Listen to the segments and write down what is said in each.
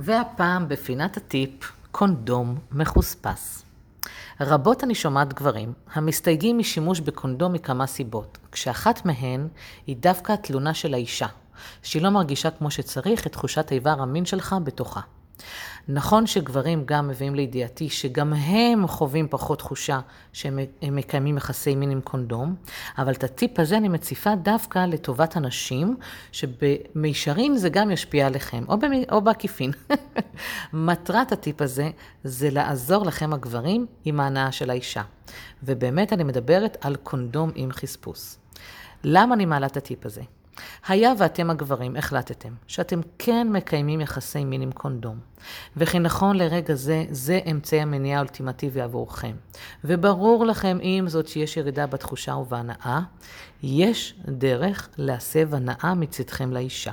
והפעם בפינת הטיפ, קונדום מחוספס. רבות אני שומעת גברים המסתייגים משימוש בקונדום מכמה סיבות, כשאחת מהן היא דווקא התלונה של האישה, שהיא לא מרגישה כמו שצריך את תחושת איבר המין שלך בתוכה. נכון שגברים גם מביאים לידיעתי שגם הם חווים פחות תחושה שהם מקיימים יחסי מין עם קונדום, אבל את הטיפ הזה אני מציפה דווקא לטובת הנשים, שבמישרין זה גם ישפיע עליכם, או, במ... או בעקיפין. מטרת הטיפ הזה זה לעזור לכם הגברים עם ההנאה של האישה. ובאמת אני מדברת על קונדום עם חספוס. למה אני מעלה את הטיפ הזה? היה ואתם הגברים החלטתם שאתם כן מקיימים יחסי מין עם קונדום, וכי נכון לרגע זה, זה אמצעי המניעה האולטימטיבי עבורכם, וברור לכם עם זאת שיש ירידה בתחושה ובהנאה, יש דרך להסב הנאה מצדכם לאישה.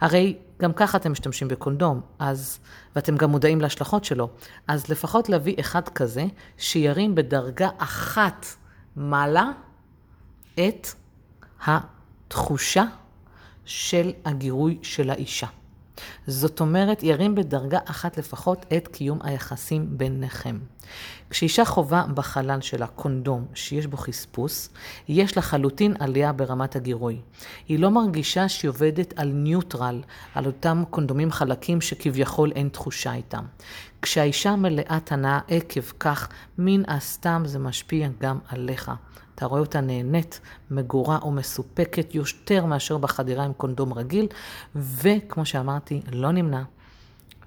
הרי גם ככה אתם משתמשים בקונדום, אז, ואתם גם מודעים להשלכות שלו, אז לפחות להביא אחד כזה שירים בדרגה אחת מעלה את ה... תחושה של הגירוי של האישה. זאת אומרת, ירים בדרגה אחת לפחות את קיום היחסים ביניכם. כשאישה חווה בחלל שלה קונדום שיש בו חספוס, יש לחלוטין עלייה ברמת הגירוי. היא לא מרגישה שהיא עובדת על ניוטרל, על אותם קונדומים חלקים שכביכול אין תחושה איתם. כשהאישה מלאת הנאה עקב כך, מן הסתם זה משפיע גם עליך. אתה רואה אותה נהנית, מגורה או מסופקת יותר מאשר בחדירה עם קונדום רגיל, וכמו שאמרתי, לא נמנע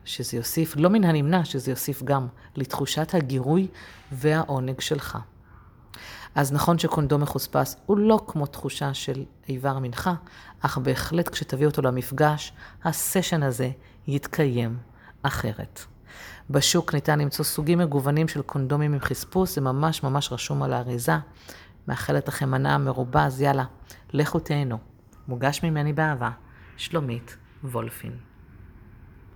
שזה יוסיף, לא מן הנמנע שזה יוסיף גם לתחושת הגירוי והעונג שלך. אז נכון שקונדום מחוספס הוא לא כמו תחושה של איבר מנחה, אך בהחלט כשתביא אותו למפגש, הסשן הזה יתקיים אחרת. בשוק ניתן למצוא סוגים מגוונים של קונדומים עם חספוס, זה ממש ממש רשום על האריזה. מאחלת לכם הנאה מרובה, אז יאללה, לכו תהנו. מוגש ממני באהבה, שלומית וולפין.